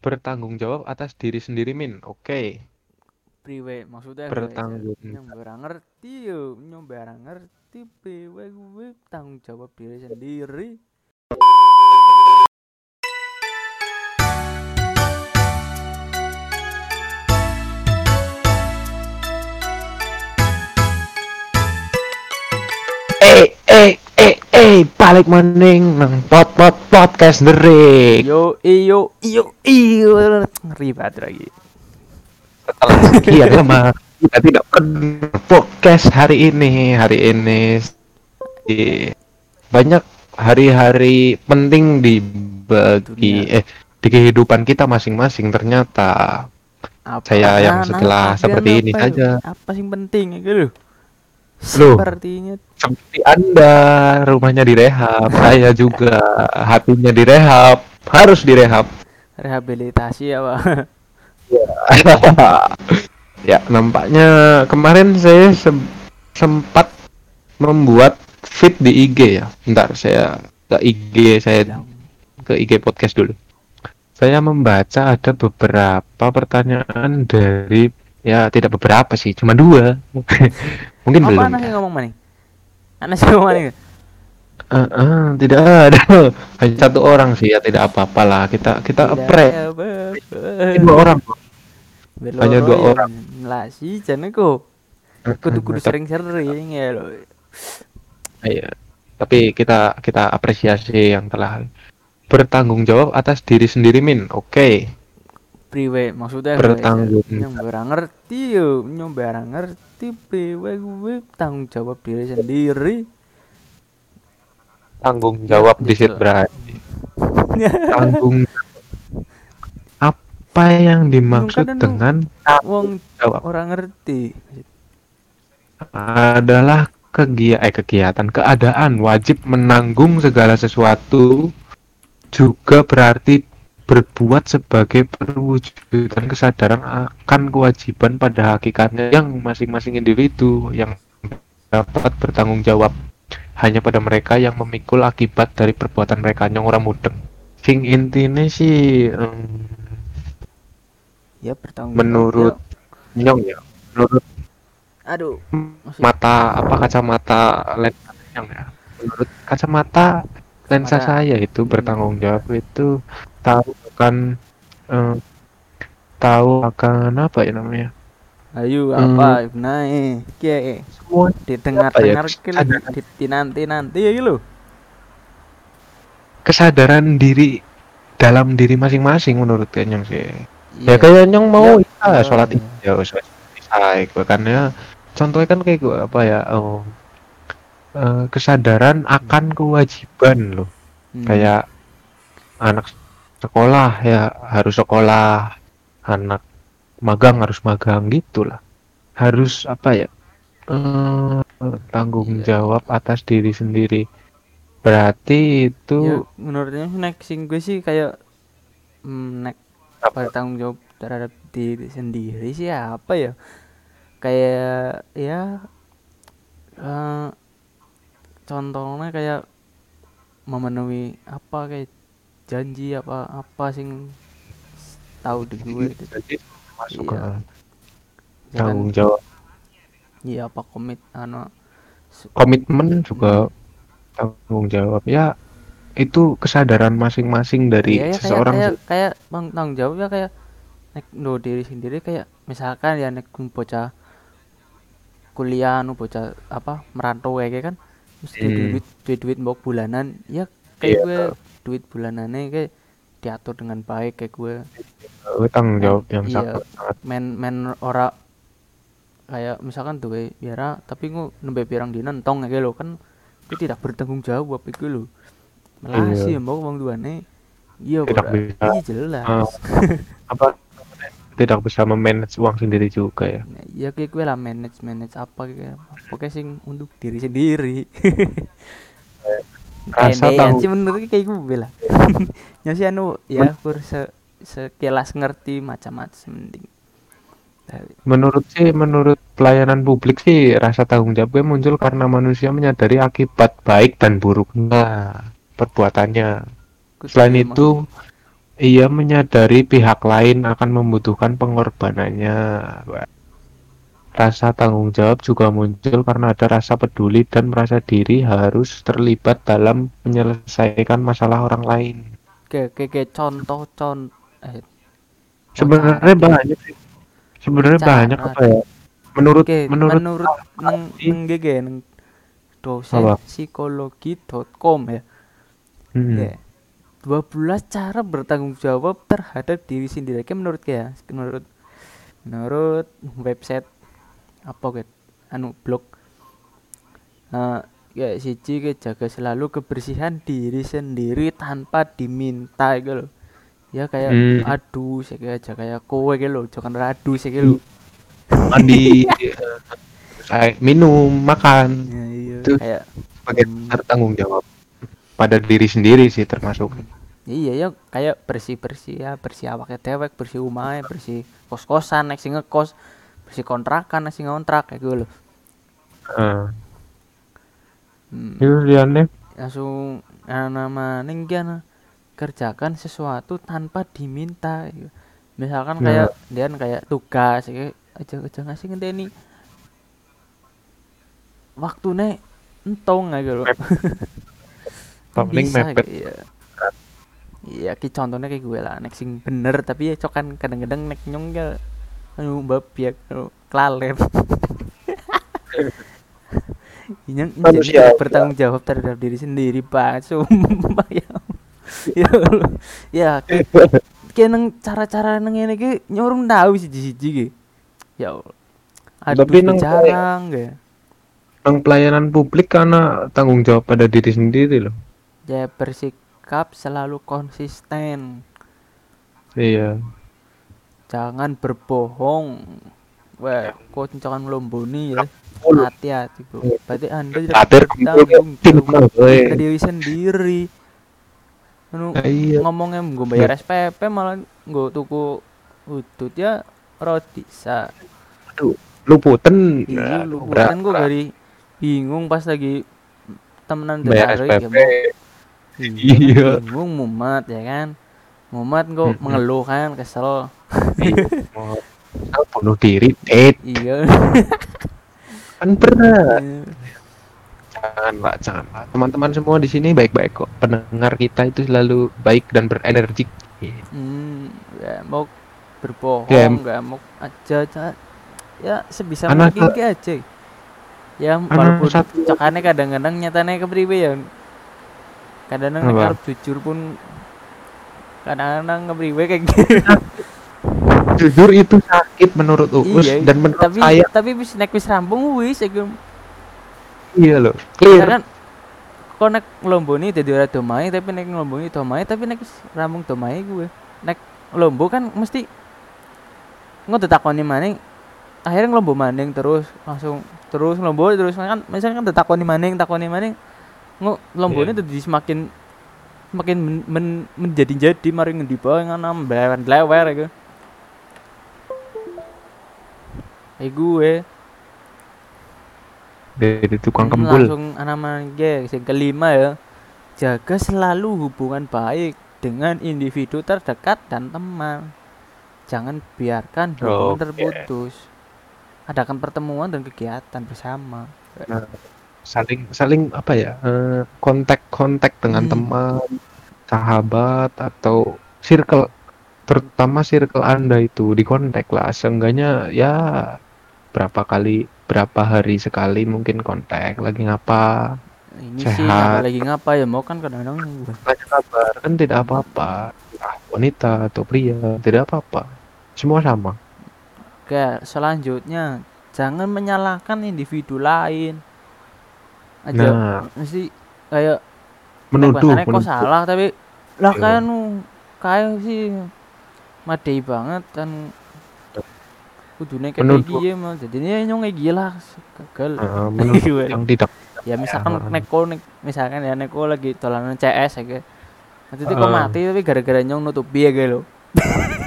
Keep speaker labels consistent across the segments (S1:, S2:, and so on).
S1: Bertanggung jawab atas diri sendiri, Min. Oke.
S2: priwe maksudnya
S1: Bertanggung
S2: yang ora ngerti yo nyombe ora ngerti priwe gue tanggung jawab diri sendiri
S1: Eh, eh, eh, eh, balik maning nang pot pot podcast derik.
S2: yo iyo iyo iyo ngeri banget lagi
S1: Setelah sekian lama kita tidak podcast hari ini, hari ini di- banyak hari-hari penting di bagi
S2: Dunia.
S1: eh di kehidupan kita masing-masing ternyata.
S2: apa
S1: Saya yang setelah seperti
S2: apa
S1: ini
S2: yo?
S1: saja.
S2: apa sing penting gitu. Sepertinya
S1: Seperti Anda, rumahnya direhab, saya juga hatinya direhab, harus direhab.
S2: rehabilitasi ya pak
S1: ya, nampaknya kemarin saya sem- sempat membuat feed di IG ya. Bentar, saya ke IG saya ke IG podcast dulu. Saya membaca ada beberapa pertanyaan dari ya tidak beberapa sih, cuma dua. Mungkin
S2: apa
S1: belum.
S2: anak
S1: ya.
S2: yang ngomong maning anak sih ngomong maning
S1: Eh, eh, tidak ada. Hanya satu orang sih ya, tidak apa-apa lah. Kita kita pre dua orang. Hanya dua orang.
S2: Lah sih jane kok. Kudu kudu sering-sering ya lo.
S1: Iya. Tapi kita kita apresiasi yang telah bertanggung jawab atas diri sendiri min. Oke.
S2: Priwe maksudnya
S1: Bertanggung
S2: yang ora ngerti yo, nyombe ora ngerti priwe gue tanggung jawab diri sendiri.
S1: Tanggung jawab di
S2: gitu.
S1: berarti. Tanggung apa yang dimaksud
S2: kadang
S1: dengan
S2: Wong
S1: jawab
S2: ora ngerti.
S1: adalah kegiatan eh kegiatan keadaan wajib menanggung segala sesuatu juga berarti berbuat sebagai perwujudan kesadaran akan kewajiban pada hakikatnya yang masing-masing individu yang dapat bertanggung jawab hanya pada mereka yang memikul akibat dari perbuatan mereka. Yang orang mudeng. Sing intine sih em,
S2: Ya bertanggung
S1: menurut
S2: jawab.
S1: nyong ya menurut
S2: Ya, aduh, maksud-
S1: mata apa kacamata lensa yang ya. Menurut kacamata lensa saya itu bertanggung jawab itu tahu akan eh, tahu akan apa ya namanya
S2: ayo
S1: Hmm.
S2: apa naik kiye
S1: semua
S2: didengar-dengar
S1: Apa ya,
S2: di nanti-nanti ya gitu.
S1: kesadaran diri dalam diri masing-masing menurut Nyong sih
S2: Iya.
S1: ya kayak Nyong mau
S2: Ya.
S1: ya, sholat ya sholat isya kan ya contohnya kan kayak gua apa ya oh, eh, kesadaran akan kewajiban loh.
S2: Hmm.
S1: kayak anak sekolah ya harus sekolah anak magang harus magang gitulah. Harus apa ya eh, tanggung
S2: Iya.
S1: jawab atas diri sendiri. Berarti
S2: ya,
S1: itu
S2: menurutnya sih nek sing gue sih kayak mm, nek
S1: apa?
S2: bertanggung jawab terhadap diri sendiri sih apa ya? Kayak ya eh, contohnya kayak memenuhi apa kayak janji apa apa sing tahu di gue gitu.
S1: Jadi masuk
S2: Iya.
S1: ke tanggung jawab
S2: iya apa komit anu
S1: komitmen juga tanggung jawab ya itu kesadaran masing-masing dari
S2: Iya, ya, kayak
S1: seseorang
S2: kayak kayak bang tanggung jawab ya kayak nek no diri sendiri kayak misalkan ya nek bocah kuliah nu bocah apa merantau kayak kan mesti
S1: Hmm.
S2: duit duit duit mbok bulanan ya kayak
S1: Iya.
S2: gue duit bulanannya kayak diatur dengan baik kayak gue
S1: tanggung jawab yang
S2: Iya.
S1: sangat
S2: men men ora kayak misalkan tuh kayak biara tapi ngu nembe pirang dina entong kayak lo kan itu tidak bertanggung jawab itu lo malah
S1: Iya.
S2: sih mbok wong duane iya
S1: Tidak
S2: Bro.
S1: bisa.
S2: iya jelas
S1: Ah. apa tidak bisa memanage uang sendiri juga ya.
S2: Ya kayak gue lah manage manage apa kayak pokoknya sing untuk diri sendiri.
S1: Rasa
S2: Kayak
S1: tahu-
S2: sih menurut kayak gue lah ya sih anu ya kur se sekilas ngerti macam-macam mending.
S1: Menurut sih menurut pelayanan publik sih rasa tanggung jawabnya muncul karena manusia menyadari akibat baik dan buruknya perbuatannya.
S2: Ku
S1: selain itu ia menyadari pihak lain akan membutuhkan pengorbanannya. Rasa tanggung jawab juga muncul karena ada rasa peduli dan merasa diri harus terlibat dalam menyelesaikan masalah orang lain.
S2: Kayak kayak, kayak contoh contoh eh,
S1: Sebenarnya banyak sih. Sebenarnya banyak apa ya? Menurut
S2: Oke,
S1: menurut,
S2: menurut neng neng GG neng dosen psikologi.com ya.
S1: Hmm.
S2: Ya. 12 cara bertanggung jawab terhadap diri sendiri. Kayak menurut ya, menurut menurut website apa gitu anu blog Nah, ya siji ke jaga selalu kebersihan diri sendiri tanpa diminta gitu loh. Ya kayak
S1: Hmm.
S2: aduh saya aja kayak kowe gitu loh, jangan radu saya gitu.
S1: mandi eh, saya minum makan
S2: Ya, iya
S1: Itu
S2: kayak
S1: sebagai
S2: Hmm.
S1: tanggung jawab pada diri sendiri sih termasuk
S2: Iya ya kayak bersih bersih ya bersih awaknya dewek bersih umai bersih kos kosan nek sing ngekos bersih kontrakan nek sing ngontrak kayak gitu loh.
S1: Heeh.
S2: Hmm,
S1: Itu liane
S2: langsung eh, nama ninggian kerjakan sesuatu tanpa diminta. gitu. Misalkan
S1: Nah.
S2: kayak dia kayak tugas kayak aja aja ngasih ngenteni waktu nek entong aja loh.
S1: Paling
S2: Bisa,
S1: mepet
S2: Iya. Iya, ki contohnya kayak gue lah, nek sing bener tapi ya cok kan kadang-kadang nek nyong ya anu babiak anu kelalen.
S1: Manusia.
S2: jadi bertanggung jawab terhadap diri sendiri, Pak. Sumpah ya. Ya, ya kayak nang cara-cara nang ini ki nyorong tahu siji-siji ki. Ya Allah. Aduh,
S1: Tapi
S2: jarang ya.
S1: Nang pelayanan publik karena tanggung jawab pada diri sendiri loh
S2: Ya bersikap selalu konsisten.
S1: iya.
S2: Jangan berbohong. Wah kok jangan melomboni ya?
S1: Betul.
S2: hati-hati bro. Berarti anda tidak bertanggung
S1: tim
S2: jawab diri sendiri. Anu,
S1: Nah, iya.
S2: ngomongnya gue bayar SPP malah gue tuku udut ya roti sa.
S1: Aduh luputan
S2: iya
S1: Aduh,
S2: lu
S1: berat,
S2: kan gue dari bingung pas lagi temenan
S1: bayar
S2: tertarik ya
S1: SPP
S2: Bang. Iya,
S1: Iya.
S2: kan, bingung mumat ya kan? Gue
S1: Mm-mm.
S2: mengeluh kan kesel.
S1: Iya, bunuh diri eh
S2: iya.
S1: Kan berat. Jangan pak jangan. Pak teman-teman semua di sini baik-baik kok. Pendengar kita itu selalu baik dan berenergi.
S2: Hmm, ya mau berbohong, nggak mau aja, ya sebisa
S1: Anak-
S2: mungkin ki aja. Ya walaupun cokane kadang-kadang nyatane kepriwe ya. Kadang-kadang nek
S1: Apa?
S2: arep jujur pun kadang-kadang kepriwe kayak gitu.
S1: jujur itu sakit menurut Uus
S2: iya,
S1: dan menurut
S2: tapi
S1: saya
S2: tapi wis nek wis rampung wis iku.
S1: iya loh
S2: Ya
S1: clear
S2: kan kok nek nglomboni dadi ora domai tapi nek nglomboni domai tapi nek wis rampung domai gue. Nek lombo kan mesti ngono takoni maning akhirnya ngelombo maning terus langsung terus ngelombo terus kan misalnya kan takoni maning takoni maning lombone
S1: Iya.
S2: jadi semakin semakin men, men- menjadi jadi mari ngendi bae ngono mblewer lewer iku. Eh gue
S1: dari tukang kembul.
S2: langsung anak mangge yang kelima ya. Jaga selalu hubungan baik dengan individu terdekat dan teman. Jangan biarkan hubungan
S1: Oke.
S2: terputus. Adakan pertemuan dan kegiatan bersama
S1: saling saling apa ya eh, kontak-kontak dengan
S2: Hmm.
S1: teman sahabat atau circle terutama circle anda itu di kontak lah. Seenggaknya ya berapa kali berapa hari sekali mungkin kontak. Lagi ngapa?
S2: Ini sih
S1: Sehat.
S2: ngapa lagi ngapa ya? Mau kan kadang-kadang
S1: tanya kabar. Kan tidak apa-apa. Ah, wanita atau pria tidak apa-apa. Semua sama.
S2: Oke, selanjutnya. Jangan menyalahkan individu lain aja
S1: nah
S2: mesti kayak
S1: menuduh,
S2: kok
S1: menuduh.
S2: salah tapi lah
S1: Iya.
S2: kan kayak sih madei banget kan kudune kayak gini mah jadi ini nyong kayak gila gagal Gue.
S1: yang tidak
S2: ya misalkan
S1: Ya.
S2: neko nek misalkan ya neko lagi dolanan CS ya nanti tuh kok
S1: Heeh.
S2: mati tapi gara-gara nyong nutupi ya gitu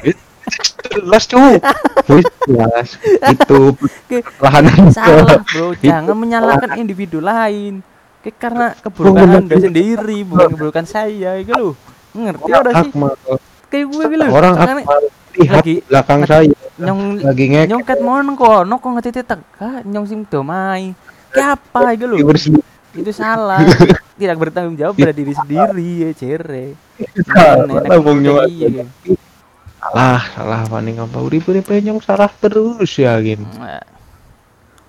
S1: jelas cuy Wih, jelas. Itu
S2: Oke.
S1: lahan
S2: salah bro. jangan menyalahkan individu lain. Kayak karena keburukan anda sendiri bukan keburukan saya gitu loh. Ngerti udah sih?
S1: Hak, Ma.
S2: kayak gue gitu
S1: orang lihat
S2: lagi-
S1: belakang saya.
S2: nyong
S1: lagi ngek.
S2: nyong ket mon kono kok ngetiti teka nyong sing domai. Kayak apa gitu loh? Itu salah. Tidak bertanggung jawab pada diri sendiri ya cere. Iya
S1: salah salah paling apa urip urip nyong salah terus ya gini
S2: Nah,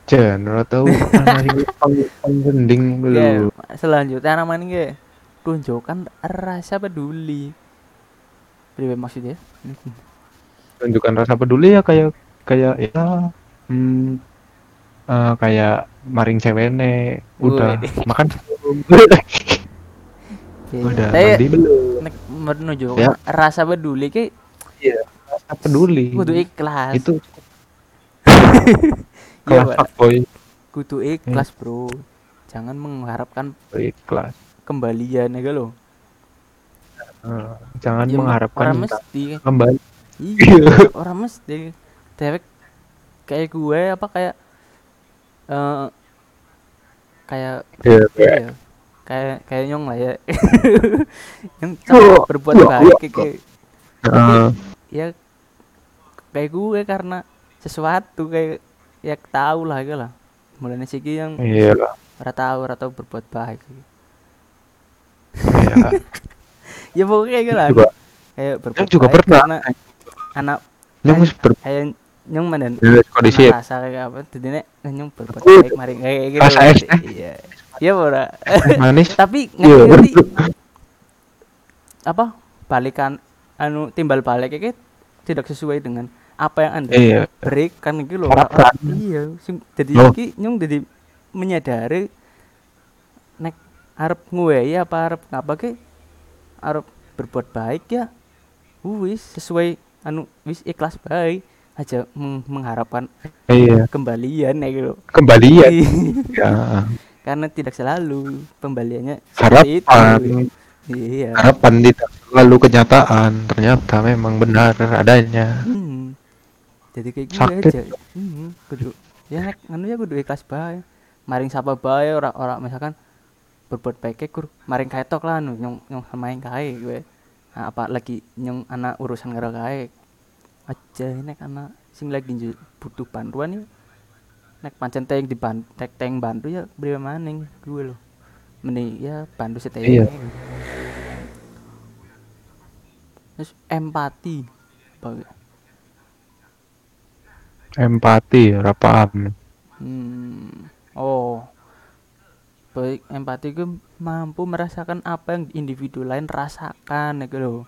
S1: jan ora tau ana sing pang- panggending
S2: ya,
S1: lho.
S2: Selanjutnya nama ini tunjukkan rasa peduli. Priwe maksudnya?
S1: Tunjukkan rasa peduli ya kayak kayak ya hmm, eh, kayak maring cewene. Udah makan. Udah
S2: Tapi
S1: mandi belum
S2: nek menunjukkan
S1: Ya.
S2: rasa peduli ki
S1: rasa peduli.
S2: Kudu ikhlas.
S1: Itu.
S2: Iya,
S1: kelas fuckboy
S2: kudu ikhlas bro. Jangan mengharapkan
S1: kelas
S2: kembalian ya lo?
S1: Eh, jangan
S2: Ya,
S1: mengharapkan
S2: orang mesti.
S1: kembali.
S2: Iya orang mesti. Dewek kayak gue apa kayak eh kayak
S1: ya,
S2: iya kayak kayak nyong lah ya. Yang
S1: Oh,
S2: berbuat
S1: wah,
S2: baik kayak ya kayak gue karena sesuatu kayak ya tahu lah gitu lah. Mulai siki yang
S1: iya lah.
S2: tahu ora tahu berbuat baik.
S1: Iya.
S2: ya pokoknya kayak gitu lah.
S1: Juga
S2: kayak berbuat
S1: Nyong juga
S2: baik
S1: pernah.
S2: karena anak
S1: wis ber
S2: kayak nyong mana
S1: kondisi ya.
S2: rasa kayak apa jadi nek nyong berbuat baik mari kayak gitu
S1: rasa es,
S2: iya. Iya ora
S1: manis.
S2: Tapi
S1: Iya,
S2: ngerti apa? Balikan anu timbal balik kayak tidak sesuai dengan apa yang anda
S1: iya.
S2: berikan gitu loh
S1: Harapkan.
S2: iya sing jadi iki nyong jadi menyadari nek arep nguwehi apa arep ngapa ke arep berbuat baik ya wis sesuai anu wis ikhlas baik aja meng- mengharapkan
S1: iya.
S2: kembalian ya gitu
S1: kembalian. Ya.
S2: Karena tidak selalu pembaliannya
S1: harapan
S2: itu. Iya.
S1: Harapan tidak selalu kenyataan ternyata memang benar adanya
S2: Hmm. Jadi kayak gue
S1: Sakit.
S2: aja. Hmm, kudu. Ya anu ya kudu ikhlas bae. Maring sapa bae ora ora misalkan berbuat baik kur maring kae tok lah anu nyong nyong samain kae gue. Nah, apa lagi nyong anak urusan karo kae. Aja nek anak sing lagi butuh bantuan ya. Nek pancen teng di ban tek teng bantu ya beri maning gue loh. Mending ya bantu setengah.
S1: Iya.
S2: Terus empati.
S1: Empati ora paham
S2: Hmm. Oh. Baik, empati itu mampu merasakan apa yang individu lain rasakan ya gitu loh.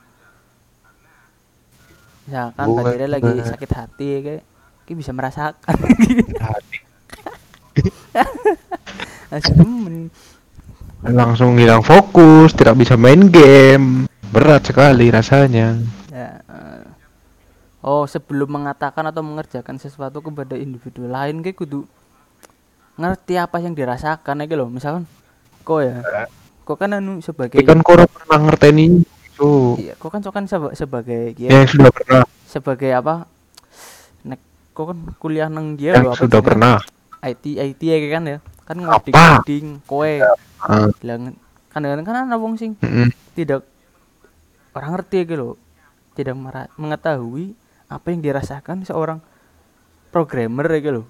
S2: Misalkan Badira lagi sakit hati ya kayak kayak bisa merasakan.
S1: Langsung hilang fokus tidak bisa main game berat sekali rasanya
S2: Ya, eh. Oh, sebelum mengatakan atau mengerjakan sesuatu kepada individu lain kayak kudu ngerti apa yang dirasakan ya gitu loh. Misalkan kok ya, kok kan anu sebagai
S1: Tapi kan koro pernah ngerteni itu
S2: Iya, kok kan kok kan seba- sebagai
S1: yang
S2: ya,
S1: sudah pernah
S2: sebagai apa? Nek kok kan kuliah nang dia
S1: yang
S2: loh, apa
S1: sudah pernah
S2: IT IT ya kan ya. Kan
S1: Apa?
S2: ngoding-ngoding kowe
S1: Ah,
S2: bilang kan kan ada wong sing
S1: mm-mm.
S2: tidak orang ngerti gitu loh. Tidak mengetahui apa yang dirasakan seorang programmer ya gitu loh.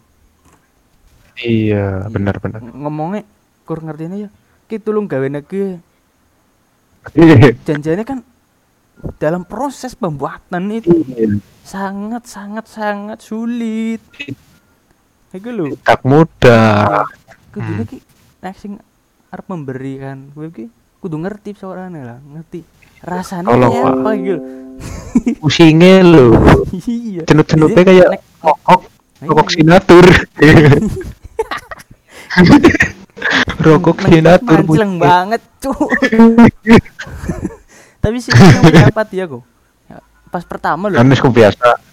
S1: iya benar-benar
S2: Ng- Ngomongnya kur ngertinya ya. Ki tulung gawe lagi. Janjiannya kan dalam proses pembuatan itu
S1: Iya.
S2: sangat sangat sangat sulit itu lho
S1: tak mudah
S2: kudu
S1: Hmm.
S2: ki nek sing arep memberikan gue ki kudu ngerti soalnya lah ngerti rasanya
S1: Tolong,
S2: kayak apa gitu
S1: pusingnya lo
S2: iya.
S1: Cenut-cenutnya kayak rokok. Rokok sinatur. Rokok sinatur bunyi.
S2: banget cuk. Tapi sih yang dapat ya kok. Pas pertama loh.
S1: Kan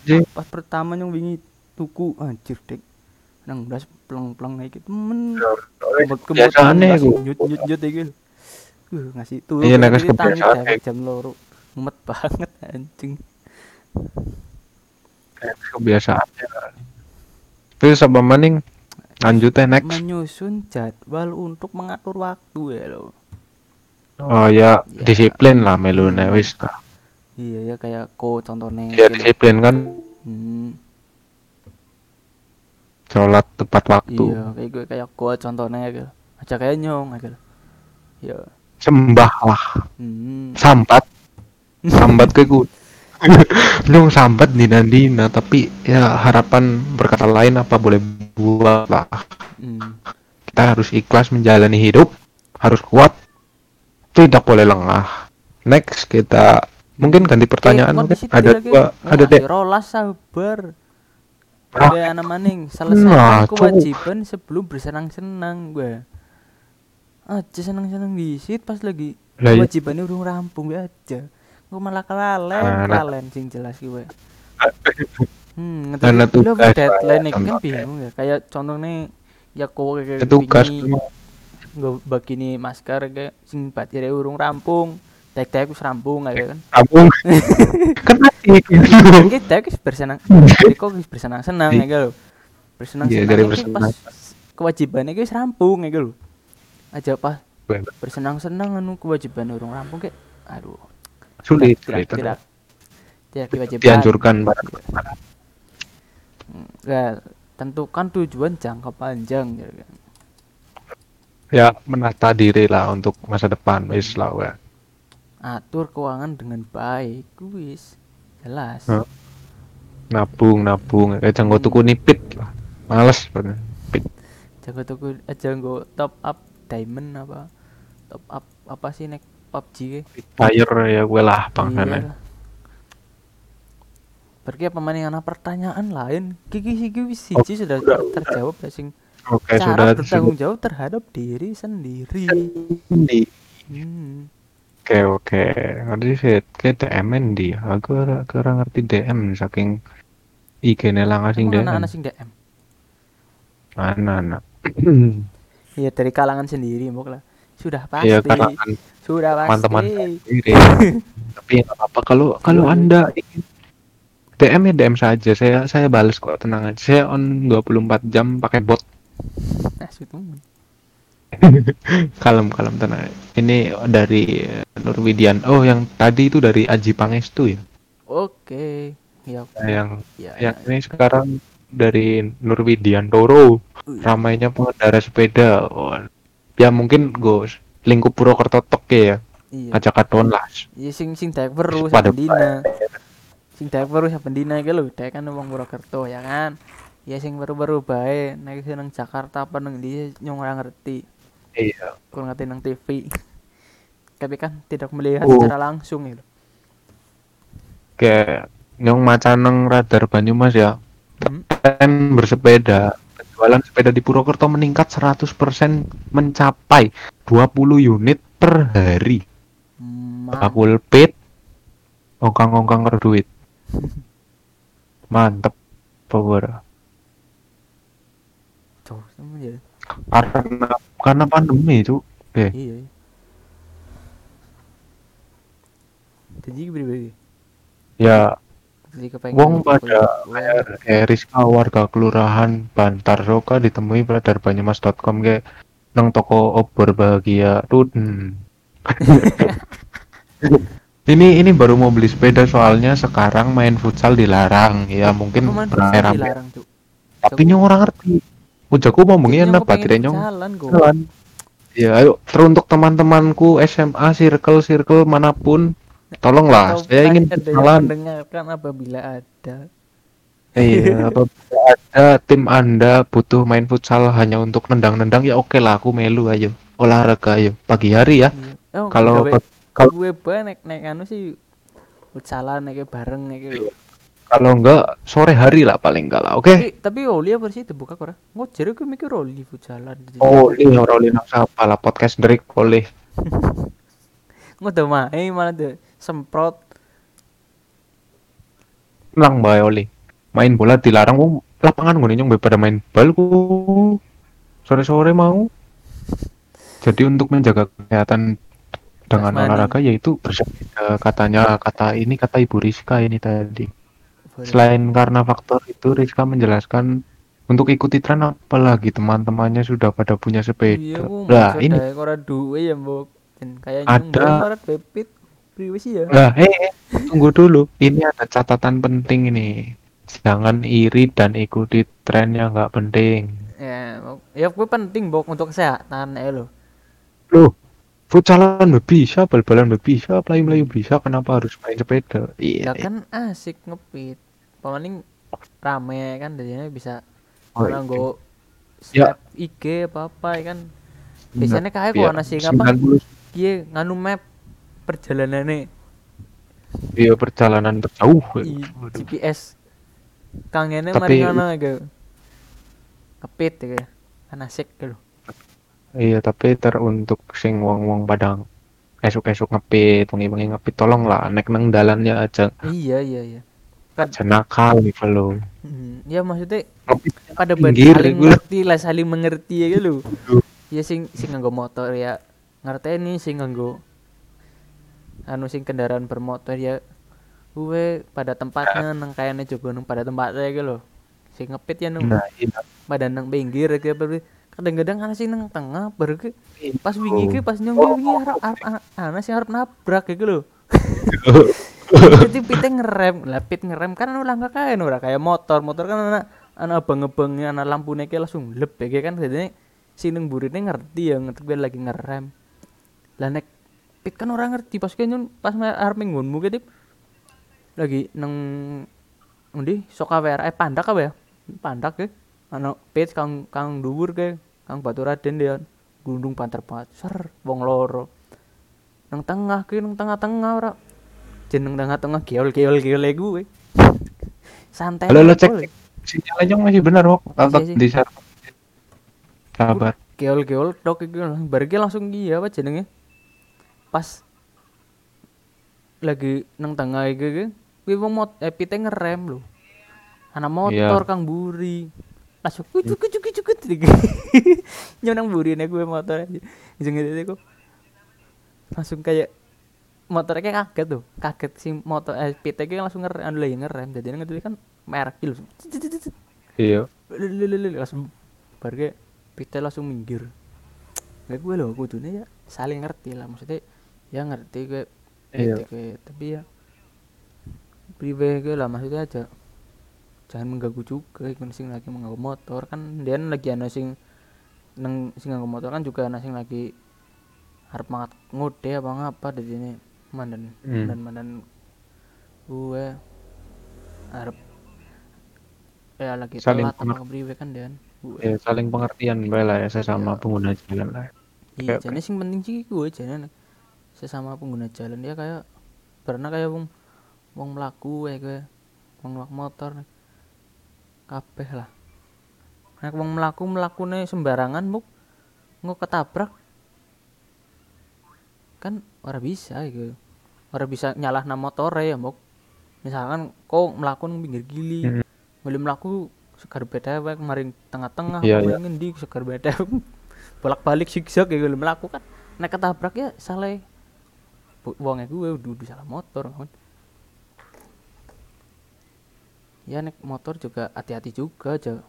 S1: sih
S2: pas pertama yang wingi tuku anjir dek nang belas plong plong kayak gitu men ngasih
S1: ku
S2: nyut nyut nyut gitu uh, ngasih tuh
S1: Iya,
S2: tangi
S1: kebiasaan
S2: jam loro. Mumet banget anjing.
S1: Kebiasaannya terus apa maning lanjutnya next.
S2: Menyusun jadwal untuk mengatur waktu ya lo.
S1: Oh ya
S2: Ya.
S1: disiplin lah melune wis lah.
S2: iya ya kayak ko contohnya
S1: ya disiplin kan.
S2: Hmm,
S1: sholat tepat waktu.
S2: Iya kayak gue kayak ko contohnya gitu aja kayak nyong gitu. Ya
S1: sembahlah.
S2: Hmm.
S1: sambat. Sambat ke ku nyong sambat dina dina tapi ya harapan berkata lain apa boleh buat lah.
S2: Hmm.
S1: kita harus ikhlas menjalani hidup harus kuat tidak boleh lengah. Next kita mungkin ganti pertanyaan
S2: Eh, kok
S1: mungkin ada dua ada deh
S2: rolas sabar.
S1: Ah.
S2: ada anak maning selesaikan
S1: Nah,
S2: kewajiban sebelum bersenang-senang gue aja senang-senang di situ pas lagi
S1: iya.
S2: kewajibannya udah rampung gue aja. Gue malah kelalen kelalen sing jelas gue hmm ngerti?
S1: Tugas,
S2: deadline
S1: Pak,
S2: kan bingung ya. Kayak contohnya ya kowe kayak
S1: tugas
S2: nggak begini masker kayak sing batirnya urung rampung. Tek tek wis rampung kayak kan.
S1: Kampung kan masih
S2: Kan kita wis bersenang jadi kok wis bersenang-senang ya lho. Bersenang-senang
S1: Iya, dari
S2: iki
S1: bersenang.
S2: pas kewajibannya wis rampung ya lho aja pas bersenang-senang anu kewajiban urung rampung kayak aduh
S1: sulit
S2: tidak tidak tidak diwajibkan
S1: dianjurkan pada
S2: Enggak, tentukan tujuan jangka panjang gitu kan.
S1: ya menata diri lah untuk masa depan wis lah ya.
S2: Atur keuangan dengan baik, wis. Jelas.
S1: Hah? nabung nabung kayak janggo tuku nipit lah males banget Nipit.
S2: Jago tuku aja nggo top up diamond apa? Top up apa sih nek PUBG ke?
S1: Fire ya gue lah bang
S2: Iya. Pergi apa maning ana pertanyaan lain? Kiki siki wis siji sudah ter- terjawab ya sing
S1: oke
S2: cara
S1: sudah
S2: bertanggung jawab terhadap diri sendiri.
S1: di
S2: Hmm.
S1: oke oke ngerti sih kayak DM di aku ora ngerti DM saking IG ngasih
S2: Emang
S1: DM
S2: anak-anak sing DM.
S1: mana anak
S2: Iya dari kalangan sendiri mbok lah. Sudah pasti.
S1: ya karena kan
S2: Sudah pasti.
S1: teman-teman sendiri tapi apa kalau kalau anda ingin DM ya DM saja saya saya balas kok tenang aja saya on 24 jam pakai bot
S2: Nah,
S1: kalem kalem tenang ini dari eh, Nur Widian oh yang tadi itu dari Aji Pangestu ya
S2: Oke. Ya,
S1: yang
S2: ya,
S1: yang
S2: ya.
S1: ini sekarang dari Nur Widian Toro. Ramainya pengendara sepeda Wah, ya mungkin gue lingkup Purwokerto tok ya
S2: Iya.
S1: ajak katon lah
S2: Iya sing sing dek
S1: Pada
S2: saben dina. Sing dek weru saben dina iki lho, dek kan wong Purwokerto ya kan. Ya sing weru-weru bae nek seneng Jakarta apa nang ndi nyong ora ngerti.
S1: iya
S2: Kurang ngerti nang TV. Tapi kan tidak melihat
S1: Oh.
S2: secara langsung gitu.
S1: kayak nyong macan nang radar Banyumas ya
S2: Hmm.
S1: bersepeda penjualan sepeda di Purwokerto meningkat 100% mencapai 20 unit per hari
S2: Ma-
S1: bakul pit ongkang-ongkang ker duit mantep power
S2: ya.
S1: karena karena pandemi itu eh
S2: Iya. iya. Jadi pribadi.
S1: ya
S2: Jadi kepengen
S1: wong pada kayak Rizka warga kelurahan Bantar Soka ditemui pada banyumas.com kayak nang toko obor bahagia. Tuh hmm. ini ini baru mau beli sepeda soalnya sekarang main futsal dilarang. Ya mungkin rame-rame. tapi nyong orang ngerti. Ujaku
S2: Nyong
S1: enak
S2: kepengen
S1: baterai nyong
S2: jalan.
S1: Ya ayo teruntuk teman-temanku SMA circle circle mana pun tolonglah
S2: Atau
S1: saya ingin jalan
S2: mendengarkan apabila ada.
S1: iya apabila ada tim anda butuh main futsal hanya untuk nendang-nendang ya oke lah aku melu ayo olahraga ayo pagi hari ya
S2: Iya. Oh,
S1: kalau kalau
S2: gue bae nek nek anu sih futsalan nek bareng lho.
S1: kalau enggak sore hari lah paling enggak lah oke
S2: Tapi tapi Oli apa sih dibuka ora? Ngojer gue mikir Oli futsalan.
S1: oh ini orang nang siapa lah podcast Drake boleh
S2: Ngodo main malah tuh semprot.
S1: nang bae oli main bola dilarang wong lapangan gue nyong pada main bal ku sore-sore mau jadi untuk menjaga kesehatan dengan
S2: Jasmani.
S1: olahraga yaitu bersepeda katanya kata ini kata Ibu Rizka ini tadi
S2: Boleh.
S1: selain karena faktor itu Rizka menjelaskan untuk ikuti tren apalagi teman-temannya sudah pada punya
S2: Iya,
S1: sepeda nah
S2: maksud
S1: ini
S2: ya, Mbok. Dan kayak
S1: Ada.
S2: bebit. sih ya
S1: Lah, eh, eh, tunggu dulu. Ini ada catatan penting ini. Jangan iri dan ikuti tren yang nggak penting.
S2: ya ya gue penting bok untuk kesehatan ya lo
S1: Loh, futsalan bisa, bal-balan bisa, melayu-melayu bisa, kenapa harus main sepeda? Iya,
S2: ya kan asik ngepit paling rame kan jadinya bisa
S1: Oh,
S2: orang
S1: iya.
S2: go
S1: Ya.
S2: IG apa apa ya kan biasanya kayak kok ana sing apa
S1: 90
S2: Iya, nganu map perjalanannya
S1: Iya perjalanan terjauh.
S2: GPS. Kangene
S1: Tapi-
S2: mari ngono gitu. Kepit ya. Kan asik gitu.
S1: Iya, tapi ter untuk sing wong-wong padang esuk-esuk ngepit, wengi-wengi ngepit tolong lah nek nang dalannya aja
S2: Iya, iya, iya. Kan
S1: aja nakal gitu loh.
S2: hmm, ya maksudnya
S1: Ngepit
S2: pada saling
S1: gue.
S2: ngerti lah, saling mengerti ya gitu.
S1: Aduh.
S2: Ya sing sing nganggo motor ya ngerteni sing nganggo anu sing kendaraan bermotor ya. Gue pada tempatnya nang kayaknya juga nang pada tempatnya gitu loh. Sing ngepit ya nang
S1: Nah, iya.
S2: pada nang pinggir gitu baru kadang-kadang ana sing nang tengah baru ke pas
S1: Oh.
S2: wingi ke pas nyong wingi arep arep ana- ana sing arep nabrak gitu loh jadi pite ngerem. Lah pit ngerem kan anu langkah kae ora? Kayak motor. Motor kan ana ana abang-abangnya ana lampune ke langsung lep ya kan. Jadi si nang burine ngerti ya ngerti gue lagi ngerem lah nek pit kan orang ngerti pas nyun pas arep minggunmu ke tip lagi nang Undi sok awer eh pandak apa ya? Pandak ke. Ano pit kang kang dhuwur ke, kang batu raden dia. Gundung panter banget. Ser wong loro. Nang tengah ke nang tengah-tengah ora. Jeneng tengah-tengah geol-geol geol gue. Santai.
S1: Halo, lo
S2: aja,
S1: cek sinyalnya masih benar kok.
S2: Iya sih.
S1: di share. Sabar.
S2: Geol-geol dok iki bar langsung iya apa jenenge? Pas lagi nang tengah iki ke, kuwi wong mot eh pite ngerem lho. Ana motor
S1: Iya.
S2: kang buri. Langsung kucuk kucuk kucuk kucuk. Nyonang burine gue motor aja. Jeung itu kok. Langsung kayak motornya kayak kaget tuh. Kaget si motor eh pite ki langsung ngerem anu lagi ngerem. Jadi ngerti kan merek gitu.
S1: Iya.
S2: Langsung bar ke pite langsung minggir Kayak gue loh kudune ya saling ngerti lah maksudnya ya ngerti gue
S1: Iya.
S2: gue tapi ya priwe gue lah maksudnya aja jangan mengganggu juga ikut sing lagi mengganggu motor kan dia lagi ana sing neng sing nganggo motor kan juga ana sing lagi harap mangat ngode apa ngapa dari ini mandan
S1: Hmm.
S2: mandan mandan gue harap ya lagi
S1: Saling
S2: telat
S1: pengerti-
S2: kepriwe kan dan gue
S1: Ya, saling pengertian bae lah ya sesama
S2: Iya.
S1: pengguna jalan lah.
S2: iya jadi sing penting sih gue jadi sesama pengguna jalan. Dia kayak pernah kayak wong wong melaku ya gue wong melaku motor. Kabeh lah. Nek wong melaku melakune sembarangan muk. Nggak ketabrak. Kan ora bisa gitu ora bisa nyalah nama motor ya muk. Misalkan kau melaku nang pinggir gili.
S1: Hmm.
S2: boleh melaku segar beda wae kemarin tengah-tengah
S1: Iya,
S2: kemarin ngendi segar beda. Bolak-balik zigzag ya gue melaku kan. Nek ketabrak ya salah Wongnya gue udah salah motor kan ya nek motor juga hati-hati juga aja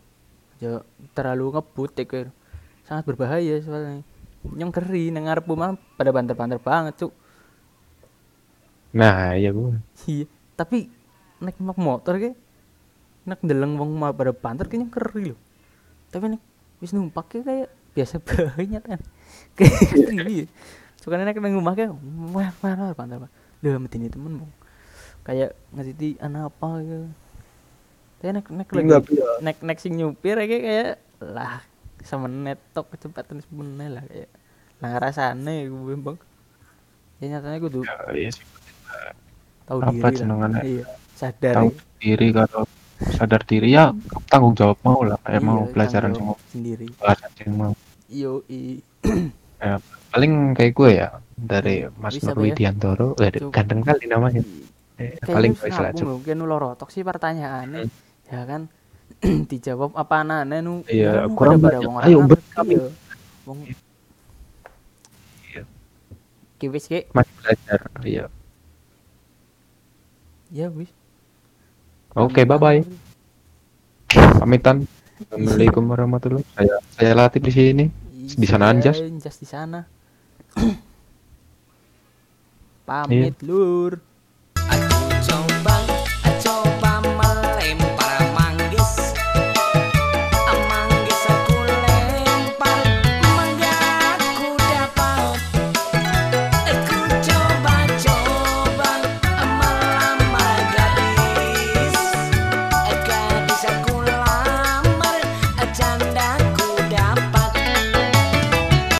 S2: aja terlalu ngebut ya. Gue. sangat berbahaya soalnya. Nyong keri nang ngarep mah pada banter-banter banget cuk.
S1: Nah, iya gue.
S2: iya tapi nek mak motor ke nek deleng wong mah pada banter kayaknya keri loh tapi nek wis numpak kayak biasa banget kan. Kayak keri suka nek nang rumah ke wah wah banter banter udah metin temen bang kayak ngasih anak apa? Gitu. Tapi nek nek lagi nek nek sing nyupir kayak kayak lah semenit tok kecepatan semenit lah kayak. Lah rasane gue bang ya nyatanya gue tuh
S1: Ya, iya
S2: tahu
S1: Apa
S2: diri lah. iya sadar
S1: Tahu diri kalau sadar diri ya tanggung jawab mau lah kayak mau
S2: Iya,
S1: pelajaran mau
S2: jawab sendiri.
S1: pelajaran mau.
S2: Yo i
S1: ya, paling kayak gue ya dari Mas Nur
S2: Pak, ya?
S1: Widiantoro eh, ganteng kali namanya. Eh, paling
S2: kayaknya
S1: baik lah
S2: nabung mungkin lu rotok sih pertanyaannya. Ya kan? Dijawab apa aneh nu?
S1: Iya,
S2: ya,
S1: kurang
S2: pada- wong
S1: Ayo, bet kami.
S2: ya. wong
S1: Iya.
S2: Ki ki.
S1: Masih belajar iya.
S2: Ya wis.
S1: Oke bye bye pamitan. Assalamualaikum warahmatullahi saya saya latih di sini. Di sana,
S2: Iya,
S1: Anjas?
S2: Anjas di sana pamit lur